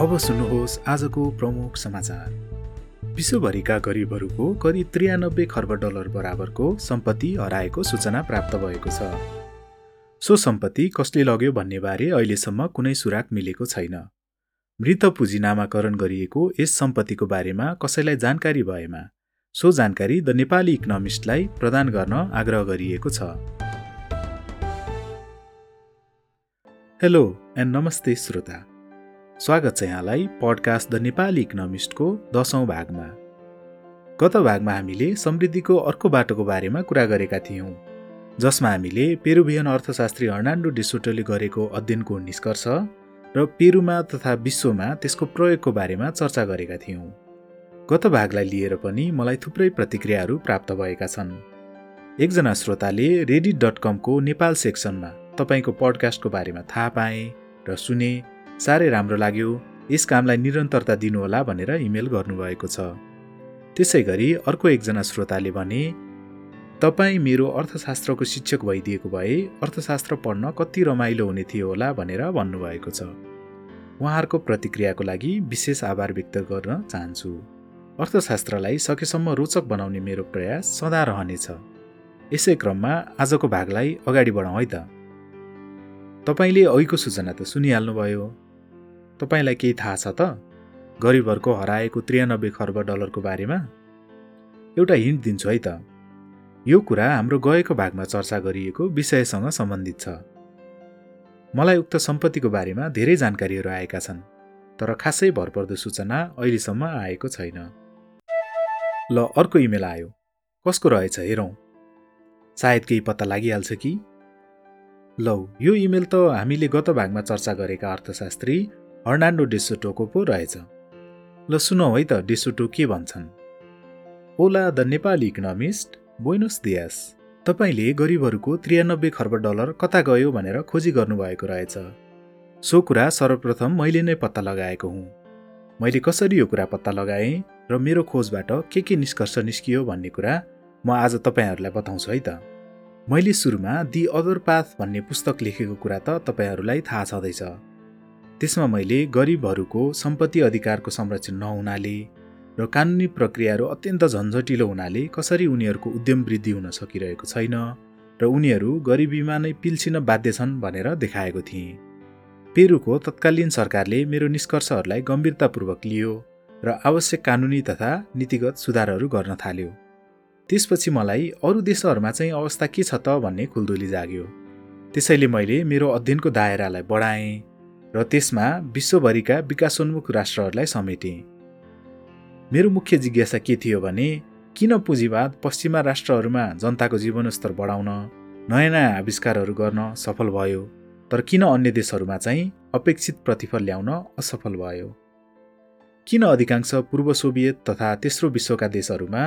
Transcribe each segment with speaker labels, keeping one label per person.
Speaker 1: अब सुन्नुहोस् आजको प्रमुख समाचार। विश्वभरिका गरिबहरूको करिब त्रियानब्बे खर्ब डलर बराबरको सम्पत्ति हराएको सूचना प्राप्त भएको छ। सो सम्पत्ति कसले लग्यो भन्नेबारे अहिलेसम्म कुनै सुराक मिलेको छैन। मृत पुँजी नामाकरण गरिएको यस सम्पत्तिको बारेमा कसैलाई जानकारी भएमा सो जानकारी द नेपाली इकोनोमिस्टलाई प्रदान गर्न आग्रह गरिएको छ। हेलो एन्ड नमस्ते श्रोता। स्वागत छ यहाँलाई पडकास्ट द नेपाली इकोनोमिस्टको दसौँ भागमा। गत भागमा हामीले समृद्धिको अर्को बाटोको बारेमा कुरा गरेका थियौँ जसमा हामीले पेरुभियन अर्थशास्त्री हर्नान्डो डिसोटोले गरेको अध्ययनको निष्कर्ष र पेरुमा तथा विश्वमा त्यसको प्रयोगको बारेमा चर्चा गरेका थियौँ। गत भागलाई लिएर पनि मलाई थुप्रै प्रतिक्रियाहरू प्राप्त भएका छन्। एकजना श्रोताले रेडिट डट कमको नेपाल सेक्सनमा तपाईँको पडकास्टको बारेमा थाहा पाएँ र सुने साह्रै राम्रो लाग्यो। यस कामलाई निरन्तरता दिनुहोला भनेर इमेल गर्नुभएको छ। त्यसै गरी अर्को एकजना श्रोताले भने तपाईँ मेरो अर्थशास्त्रको शिक्षक भइदिएको भए अर्थशास्त्र पढ्न कति रमाइलो हुने थियो होला भनेर भन्नुभएको छ। उहाँहरूको प्रतिक्रियाको लागि विशेष आभार व्यक्त गर्न चाहन्छु। अर्थशास्त्रलाई सकेसम्म रोचक बनाउने मेरो प्रयास सदा रहनेछ। यसै क्रममा आजको भागलाई अगाडि बढाउँ है त। तपाईँले अहिलेको सूचना त सुनिहाल्नुभयो। तपाईँलाई केही थाहा छ त? गरिबहरूको हराएको त्रियानब्बे खर्ब डलरको बारेमा? एउटा हिन्ट दिन्छु है त। यो कुरा हाम्रो गएको भागमा चर्चा गरिएको विषयसँग सम्बन्धित छ। मलाई उक्त सम्पत्तिको बारेमा धेरै जानकारीहरू आएका छन् तर खासै भरपर्दो सूचना अहिलेसम्म आएको छैन। ल अर्को इमेल आयो। कसको रहेछ हेरौँ। सायद केही पत्ता लागिहाल्छ कि? लौ यो इमेल त हामीले गत भागमा चर्चा गरेका अर्थशास्त्री हर्नान्डो डेसोटोको पो रहेछ। ल सुनौ है त डेसोटो के भन्छन्? ओला द नेपाली इकोनोमिस्ट बोइनोस दियास तपाईँले गरिबहरूको त्रियानब्बे खर्ब डलर कता गयो भनेर खोजी गर्नुभएको रहेछ। सो कुरा सर्वप्रथम मैले नै पत्ता लगाएको हुँ। मैले कसरी यो कुरा पत्ता लगाएँ र मेरो खोजबाट के के निष्कर्ष निस्कियो भन्ने कुरा म आज तपाईँहरूलाई बताउँछु है त। मैले सुरुमा दि अदर पाथ भन्ने पुस्तक लेखेको कुरा त तपाईँहरूलाई थाहा छँदैछ। त्यसमा मैले गरिबहरूको सम्पत्ति अधिकारको संरक्षण नहुनाले र कानुनी प्रक्रियाहरू अत्यन्त झन्झटिलो हुनाले कसरी उनीहरूको उद्यम वृद्धि हुन सकिरहेको छैन र उनीहरू गरिबीमा नै पिल्सिन बाध्य छन् भनेर देखाएको थिएँ। पेरुको तत्कालीन सरकारले मेरो निष्कर्षहरूलाई गम्भीरतापूर्वक लियो र आवश्यक कानुनी तथा नीतिगत सुधारहरू गर्न थाल्यो। त्यसपछि मलाई अरू देशहरूमा चाहिँ अवस्था के छ त भन्ने खुल्दुली जाग्यो। त्यसैले मैले मेरो अध्ययनको दायरालाई बढाएँ र त्यसमा विश्वभरिका विकासोन्मुख राष्ट्रहरूलाई समेटे। मेरो मुख्य जिज्ञासा के थियो भने किन पुँजीवाद पश्चिमा राष्ट्रहरूमा जनताको जीवनस्तर बढाउन नयाँ नयाँ आविष्कारहरू गर्न सफल भयो तर किन अन्य देशहरूमा चाहिँ अपेक्षित प्रतिफल ल्याउन असफल भयो? किन अधिकांश पूर्व सोभियत तथा तेस्रो विश्वका देशहरूमा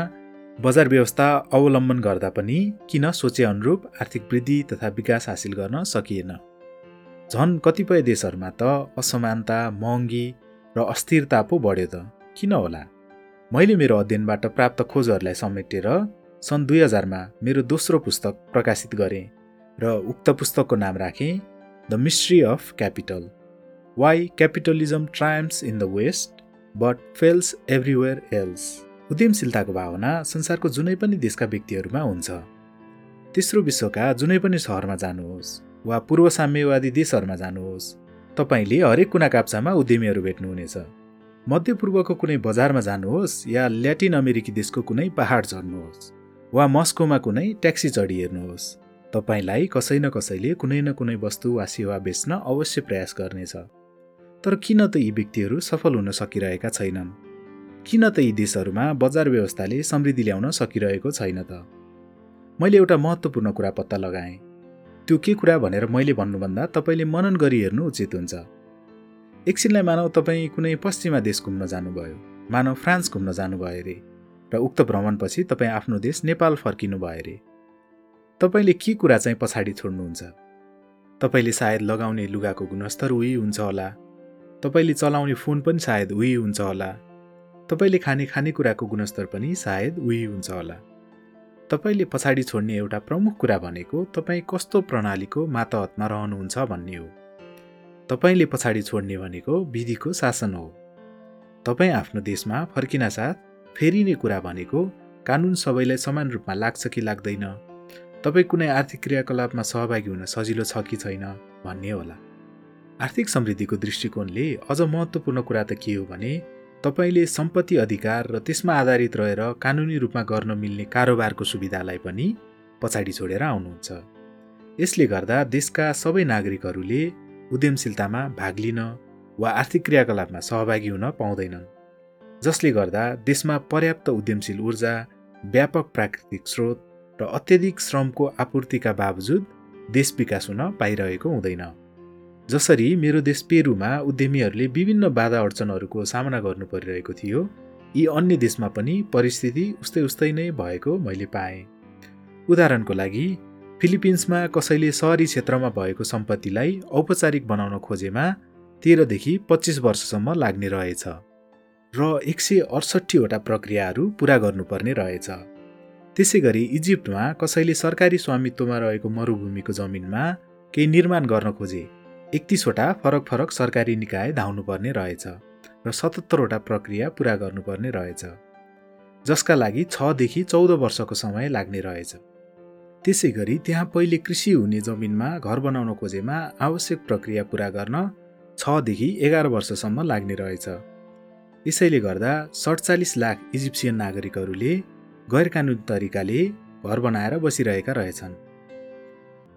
Speaker 1: बजार व्यवस्था अवलम्बन गर्दा पनि किन सोचे अनुरूप आर्थिक वृद्धि तथा विकास हासिल गर्न सकिएन? झन् कतिपय देशहरूमा त असमानता महँगी र अस्थिरता पो बढ्यो त। किन होला? मैले मेरो अध्ययनबाट प्राप्त खोजहरूलाई समेटेर सन् दुई हजारमा मेरो दोस्रो पुस्तक प्रकाशित गरेँ र उक्त पुस्तकको नाम राखेँ the mystery of capital. Why capitalism triumphs in the West but fails everywhere else. उद्यमशीलताको भावना संसारको जुनै पनि देशका व्यक्तिहरूमा हुन्छ। तेस्रो विश्वका जुनै पनि सहरमा जानुहोस्। वा पूर्व साम्यवादी देशहरूमा जानुहोस्। तपाईँले हरेक कुना काप्चामा उद्यमीहरू भेट्नुहुनेछ। मध्यपूर्वको कुनै बजारमा जानुहोस् या ल्याटिन अमेरिकी देशको कुनै पहाड चढ्नुहोस् वा मस्कोमा कुनै ट्याक्सी चढी हेर्नुहोस्। तपाईँलाई कसै न कसैले कुनै न कुनै वस्तु वा सेवा बेच्न अवश्य प्रयास गर्नेछ। तर किन त यी व्यक्तिहरू सफल हुन सकिरहेका छैनन्? किन त यी देशहरूमा बजार व्यवस्थाले समृद्धि ल्याउन सकिरहेको छैन त? मैले एउटा महत्त्वपूर्ण कुरा पत्ता लगाएँ। त्यो के कुरा भनेर मैले भन्नुभन्दा तपाईँले मनन गरी हेर्नु उचित हुन्छ। एकछिनलाई मानव तपाईँ कुनै पश्चिमा देश घुम्न जानुभयो मानव फ्रान्स घुम्न जानुभयो अरे र उक्त भ्रमणपछि तपाईँ आफ्नो देश नेपाल फर्किनु भयो अरे। तपाईँले के कुरा चाहिँ पछाडि छोड्नुहुन्छ? तपाईँले सायद लगाउने लुगाको गुणस्तर उही हुन्छ होला। तपाईँले चलाउने फोन पनि सायद उही हुन्छ होला। तपाईँले खाने खानेकुराको गुणस्तर पनि सायद उही हुन्छ होला। तपाईँले पछाडि छोड्ने एउटा प्रमुख कुरा भनेको तपाईँ कस्तो प्रणालीको मातहतमा रहनुहुन्छ भन्ने हो। तपाईँले पछाडि छोड्ने भनेको विधिको शासन हो। तपाईँ आफ्नो देशमा फर्किन साथ फेरिने कुरा भनेको कानुन सबैलाई समान रूपमा लाग्छ कि लाग्दैन? तपाईँ कुनै आर्थिक क्रियाकलापमा सहभागी हुन सजिलो छ कि छैन भन्ने होला। आर्थिक समृद्धिको दृष्टिकोणले अझ महत्त्वपूर्ण कुरा त के हो भने तपाईँले सम्पत्ति अधिकार र त्यसमा आधारित रहेर कानुनी रूपमा गर्न मिल्ने कारोबारको सुविधालाई पनि पछाडि छोडेर आउनुहुन्छ। यसले गर्दा देशका सबै नागरिकहरूले उद्यमशीलतामा भाग लिन वा आर्थिक क्रियाकलापमा सहभागी हुन पाउँदैनन्। जसले गर्दा देशमा पर्याप्त उद्यमशील ऊर्जा व्यापक प्राकृतिक स्रोत र अत्यधिक श्रमको आपूर्तिका बावजुद देश विकास हुन पाइरहेको हुँदैन। जसरी मेरो देश पेरुमा उद्यमीहरूले विभिन्न बाधा अडचनहरूको सामना गर्नु परिरहेको थियो यी अन्य देशमा पनि परिस्थिति उस्तै उस्तै नै भएको मैले पाएँ। उदाहरणको लागि फिलिपिन्समा कसैले सहरी क्षेत्रमा भएको सम्पत्तिलाई औपचारिक बनाउन खोजेमा तेह्रदेखि पच्चिस वर्षसम्म लाग्ने रहेछ र एक सय अडसट्ठीवटा प्रक्रियाहरू पुरा गर्नुपर्ने रहेछ। त्यसै गरी इजिप्टमा कसैले सरकारी स्वामित्वमा रहेको मरुभूमिको जमिनमा केही निर्माण गर्न खोजे। एकतिसवटा फरक फरक सरकारी निकाय धाउनुपर्ने रहेछ र सतहत्तरवटा प्रक्रिया पुरा गर्नुपर्ने रहेछ जसका लागि छदेखि चौध वर्षको समय लाग्ने रहेछ। त्यसै गरी त्यहाँ पहिले कृषि हुने जमिनमा घर बनाउन खोजेमा आवश्यक प्रक्रिया पुरा गर्न छदेखि एघार वर्षसम्म लाग्ने रहेछ। यसैले गर्दा सडचालिस लाख इजिप्सियन नागरिकहरूले गैर कानुनी तरिकाले घर बनाएर बसिरहेका रहेछन्।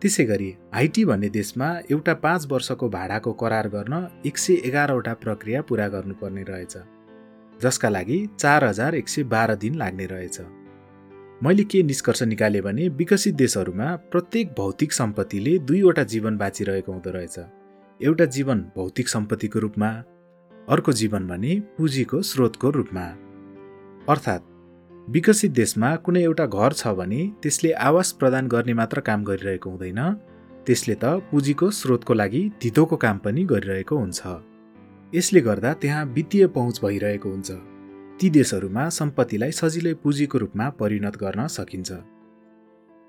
Speaker 1: त्यसै गरी हाइटी भन्ने देशमा एउटा पाँच वर्षको भाडाको करार गर्न एक सय एघारवटा प्रक्रिया पुरा गर्नुपर्ने रहेछ जसका लागि चार हजार एक सय बाह्र दिन लाग्ने रहेछ। मैले के निष्कर्ष निकालेँ भने विकसित देशहरूमा प्रत्येक भौतिक सम्पत्तिले दुईवटा जीवन बाँचिरहेको हुँदो रहेछ। एउटा जीवन भौतिक सम्पत्तिको रूपमा अर्को जीवन भने पुँजीको स्रोतको रूपमा। अर्थात् विकसित देशमा कुनै एउटा घर छ भने त्यसले आवास प्रदान गर्ने मात्र काम गरिरहेको हुँदैन। त्यसले त पुँजीको स्रोतको लागि धितोको काम पनि गरिरहेको हुन्छ। यसले गर्दा त्यहाँ वित्तीय पहुँच भइरहेको हुन्छ। ती देशहरूमा सम्पत्तिलाई सजिलै पुँजीको रूपमा परिणत गर्न सकिन्छ।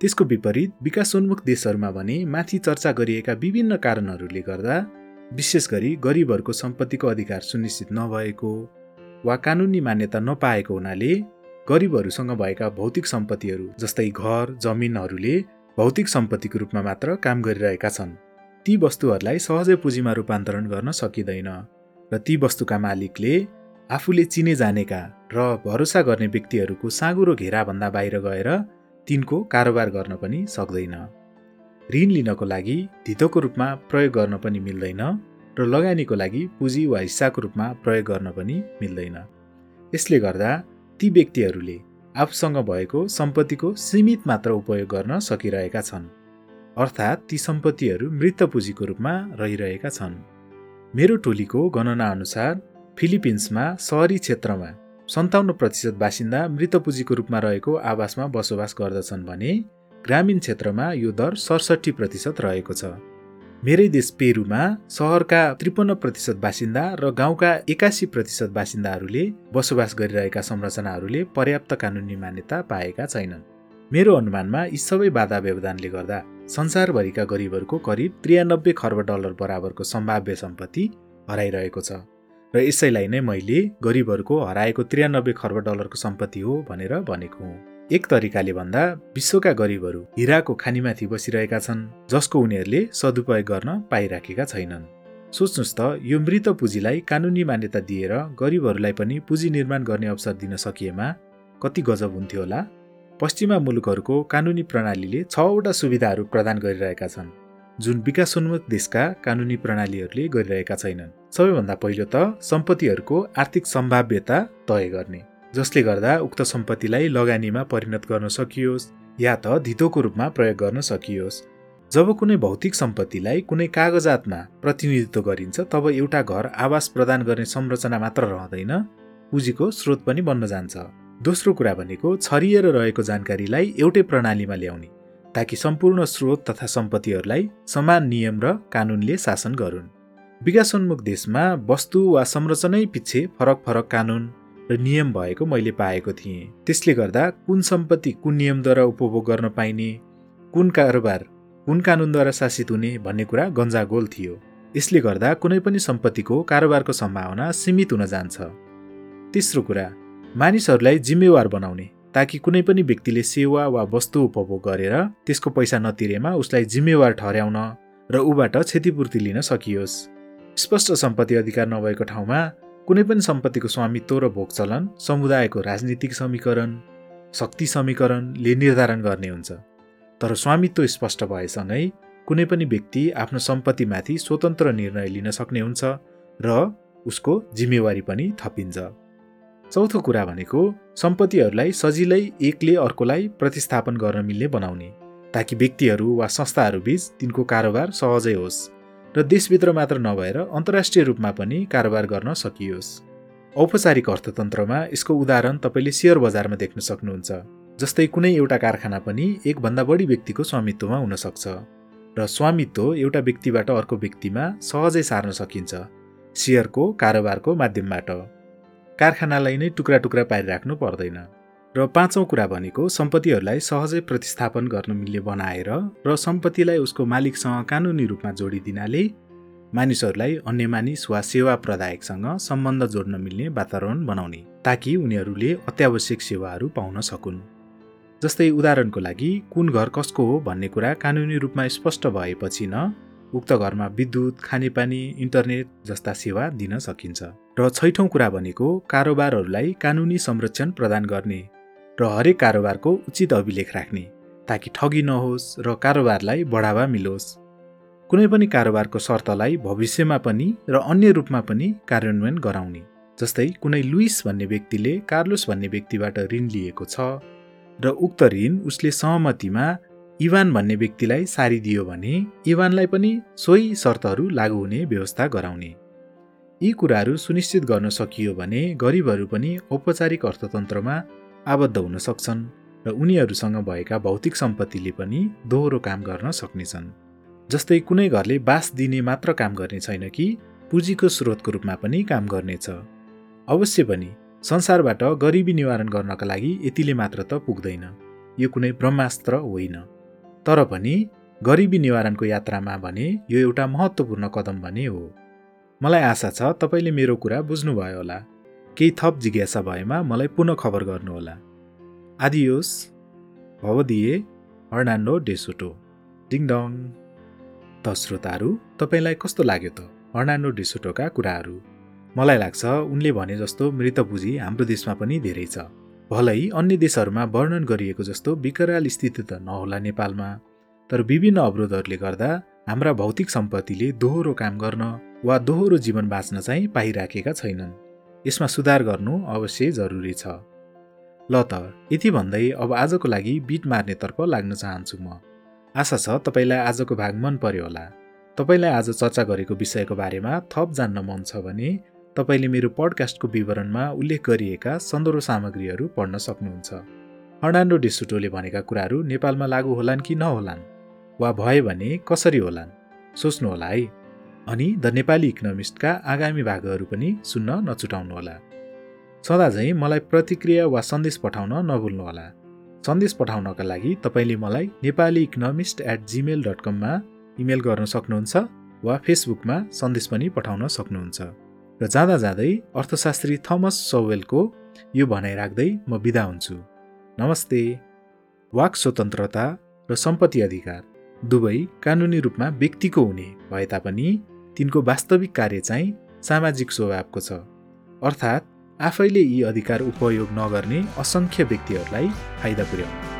Speaker 1: त्यसको विपरीत विकासोन्मुख देशहरूमा भने माथि चर्चा गरिएका विभिन्न कारणहरूले गर्दा विशेष गरी गरिबहरूको सम्पत्तिको अधिकार सुनिश्चित नभएको वा कानुनी मान्यता नपाएको हुनाले गरिबहरूसँग भएका भौतिक सम्पत्तिहरू जस्तै घर जमिनहरूले भौतिक सम्पत्तिको रूपमा मात्र काम गरिरहेका छन्। ती वस्तुहरूलाई सहजै पुँजीमा रूपान्तरण गर्न सकिँदैन र ती वस्तुका मालिकले आफूले चिने जानेका र भरोसा गर्ने व्यक्तिहरूको साँगुरो घेराभन्दा बाहिर गएर तिनको कारोबार गर्न पनि सक्दैन। ऋण लिनको लागि धितोको रूपमा प्रयोग गर्न पनि मिल्दैन र लगानीको लागि पुँजी वा हिस्साको रूपमा प्रयोग गर्न पनि मिल्दैन। यसले गर्दा ती व्यक्तिहरूले आफूसँग भएको सम्पत्तिको सीमित मात्र उपयोग गर्न सकिरहेका छन्। अर्थात् ती सम्पत्तिहरू मृत पुँजीको रूपमा रहिरहेका छन्। मेरो टोलीको गणना अनुसार फिलिपिन्समा सहरी क्षेत्रमा सन्ताउन्न प्रतिशत बासिन्दा मृत पुँजीको रूपमा रहेको आवासमा बसोबास गर्दछन् भने ग्रामीण क्षेत्रमा यो दर सडसठी प्रतिशत रहेको छ। मेरै देश पेरुमा सहरका त्रिपन्न प्रतिशत बासिन्दा र गाउँका एकासी प्रतिशत बासिन्दाहरूले बसोबास गरिरहेका संरचनाहरूले पर्याप्त कानुनी मान्यता पाएका छैनन्। मेरो अनुमानमा यी सबै बाधा व्यवधानले गर्दा संसारभरिका गरिबहरूको करिब त्रियानब्बे खर्ब डलर बराबरको सम्भाव्य सम्पत्ति हराइरहेको छ र यसैलाई नै मैले गरिबहरूको हराएको त्रियानब्बे खर्ब डलरको सम्पत्ति हो भनेर भनेको हुँ। एक तरिकाले भन्दा विश्वका गरिबहरू हिराको खानीमाथि बसिरहेका छन् जसको उनीहरूले सदुपयोग गर्न पाइराखेका छैनन्। सोच्नुहोस् त यो मृत पुँजीलाई कानुनी मान्यता दिएर गरिबहरूलाई पनि पुँजी निर्माण गर्ने अवसर दिन सकिएमा कति गजब हुन्थ्यो होला? पश्चिमा मुलुकहरूको कानुनी प्रणालीले छवटा सुविधाहरू प्रदान गरिरहेका छन् जुन विकासोन्मुख देशका कानुनी प्रणालीहरूले गरिरहेका छैनन्। सबैभन्दा पहिलो त सम्पत्तिहरूको आर्थिक सम्भाव्यता तय गर्ने। जसले गर्दा उक्त सम्पत्तिलाई लगानीमा परिणत गर्न सकियोस् या त धितोको रूपमा प्रयोग गर्न सकियोस्। जब कुनै भौतिक सम्पत्तिलाई कुनै कागजातमा प्रतिनिधित्व गरिन्छ तब एउटा घर आवास प्रदान गर्ने संरचना मात्र रहँदैन पुँजीको स्रोत पनि बन्न जान्छ। दोस्रो कुरा भनेको छरिएर रहेको जानकारीलाई एउटै प्रणालीमा ल्याउने ताकि सम्पूर्ण स्रोत तथा सम्पत्तिहरूलाई समान नियम र कानुनले शासन गरून्। विकासोन्मुख देशमा वस्तु वा संरचनै पछि फरक फरक कानुन र नियम भएको मैले पाएको थिएँ। त्यसले गर्दा कुन सम्पत्ति कुन नियमद्वारा उपभोग गर्न पाइने कुन कारोबार कुन कानुनद्वारा शासित हुने भन्ने कुरा गन्जागोल थियो। यसले गर्दा कुनै पनि सम्पत्तिको कारोबारको सम्भावना सीमित हुन जान्छ। तेस्रो कुरा मानिसहरूलाई जिम्मेवार बनाउने ताकि कुनै पनि व्यक्तिले सेवा वा वस्तु उपभोग गरेर त्यसको पैसा नतिरेमा उसलाई जिम्मेवार ठहर्याउन र ऊबाट क्षतिपूर्ति लिन सकियोस्। स्पष्ट सम्पत्ति अधिकार नभएको ठाउँमा कुनै पनि सम्पत्तिको स्वामित्व र भोग चलन समुदायको राजनीतिक समीकरण शक्ति समीकरणले निर्धारण गर्ने हुन्छ। तर स्वामित्व स्पष्ट भएसँगै कुनै पनि व्यक्ति आफ्नो सम्पत्तिमाथि स्वतन्त्र निर्णय लिन सक्ने हुन्छ र उसको जिम्मेवारी पनि थपिन्छ। चौथो कुरा भनेको सम्पत्तिहरूलाई सजिलै एकले अर्कोलाई प्रतिस्थापन गर्न मिल्ने बनाउने ताकि व्यक्तिहरू वा संस्थाहरूबीच तिनको कारोबार सहजै होस्। र देशभित्र मात्र नभएर अन्तर्राष्ट्रिय रूपमा पनि कारोबार गर्न सकियोस्। औपचारिक अर्थतन्त्रमा यसको उदाहरण तपाईँले सेयर बजारमा देख्न सक्नुहुन्छ जस्तै कुनै एउटा कारखाना पनि एकभन्दा बढी व्यक्तिको स्वामित्वमा हुन सक्छ र स्वामित्व एउटा व्यक्तिबाट अर्को व्यक्तिमा सहजै सार्न सकिन्छ सेयरको कारोबारको माध्यमबाट। कारखानालाई नै टुक्रा टुक्रा पारिराख्नु पर्दैन। र पाँचौँ कुरा भनेको सम्पत्तिहरूलाई सहजै प्रतिस्थापन गर्न मिल्ने बनाएर र सम्पत्तिलाई उसको मालिकसँग कानुनी रूपमा जोडिदिनाले मानिसहरूलाई अन्य मानिस वा सेवा प्रदायकसँग सम्बन्ध जोड्न मिल्ने वातावरण बनाउने ताकि उनीहरूले अत्यावश्यक सेवाहरू पाउन सकुन्। जस्तै उदाहरणको लागि कुन घर कसको हो भन्ने कुरा कानुनी रूपमा स्पष्ट भएपछि न उक्त घरमा विद्युत खानेपानी इन्टरनेट जस्ता सेवा दिन सकिन्छ। र छैठौँ कुरा भनेको कारोबारहरूलाई कानुनी संरक्षण प्रदान गर्ने र हरेक कारोबारको उचित अभिलेख राख्ने ताकि ठगी नहोस् र कारोबारलाई बढावा मिलोस्। कुनै पनि कारोबारको शर्तलाई भविष्यमा पनि र अन्य रूपमा पनि कार्यान्वयन गराउने जस्तै कुनै लुइस भन्ने व्यक्तिले कार्लोस भन्ने व्यक्तिबाट ऋण लिएको छ र उक्त ऋण उसले सहमतिमा इवान भन्ने व्यक्तिलाई सारिदियो भने इवानलाई पनि सोही शर्तहरू लागू हुने व्यवस्था गराउने। यी कुराहरू सुनिश्चित गर्न सकियो भने गरिबहरू पनि औपचारिक अर्थतन्त्रमा आबद्ध हुन सक्छन् र उनीहरूसँग भएका भौतिक सम्पत्तिले पनि दोहोरो काम गर्न सक्नेछन्। जस्तै कुनै घरले बास दिने मात्र काम गर्ने छैन कि पुँजीको स्रोतको रूपमा पनि काम गर्नेछ। अवश्य पनि संसारबाट गरिबी निवारण गर्नका लागि यतिले मात्र त पुग्दैन। यो कुनै ब्रह्मास्त्र होइन। तर पनि गरिबी निवारणको यात्रामा भने यो एउटा महत्त्वपूर्ण कदम भने हो। मलाई आशा छ तपाईँले मेरो कुरा बुझ्नुभयो होला। केही थप जिज्ञासा भएमा मलाई पुनः खबर गर्नुहोला। आदियोस भवदिए हर्नान्डो डेसोटो डिङडङ। त श्रोताहरू तपाईँलाई कस्तो लाग्यो त? हर्नान्डो डेसोटोका कुराहरू। मलाई लाग्छ उनले भने जस्तो मृतपुँजी हाम्रो देशमा पनि धेरै छ। भलै अन्य देशहरूमा वर्णन गरिएको जस्तो विकराल स्थिति त नहोला नेपालमा। तर विभिन्न अवरोधहरूले गर्दा हाम्रा भौतिक सम्पत्तिले दोहोरो काम गर्न वा दोहोरो जीवन बाँच्न चाहिँ पाइराखेका छैनन्। यसमा सुधार गर्नु अवश्य जरुरी छ। ल त यति भन्दै अब आजको लागि बिट मार्नेतर्फ लाग्न चाहन्छु म। आशा छ तपाईँलाई आजको भाग मन पर्यो होला। तपाईँलाई आज चर्चा गरेको विषयको बारेमा थप जान्न मन छ भने तपाईँले मेरो पडकास्टको विवरणमा उल्लेख गरिएका सन्दर्भ सामग्रीहरू पढ्न सक्नुहुन्छ। हर्नान्डो डिसुटोले भनेका कुराहरू नेपालमा लागू होलान् कि नहोलान्? वा भए भने कसरी होलान्? सोच्नुहोला है। अनि द नेपाली इकोनोमिस्टका आगामी भागहरू पनि सुन्न नछुटाउनुहोला। चाहिँ मलाई प्रतिक्रिया वा सन्देश पठाउन नभुल्नुहोला। सन्देश पठाउनका लागि तपाईँले मलाई Nepali economist at Gmail dot कममा इमेल गर्न सक्नुहुन्छ वा फेसबुकमा सन्देश पनि पठाउन सक्नुहुन्छ। र जाँदा जाँदै अर्थशास्त्री थमस सौवेलको यो भनाइ राख्दै म बिदा हुन्छु। नमस्ते। वाक स्वतन्त्रता र सम्पत्ति अधिकार दुवै कानुनी रूपमा व्यक्तिको हुने भए तापनि तिनको वास्तविक कार्य चाहिँ सामाजिक स्वभावको छ। अर्थात् आफैले यी अधिकार उपयोग नगर्ने असङ्ख्य व्यक्तिहरूलाई फाइदा पुर्याउने।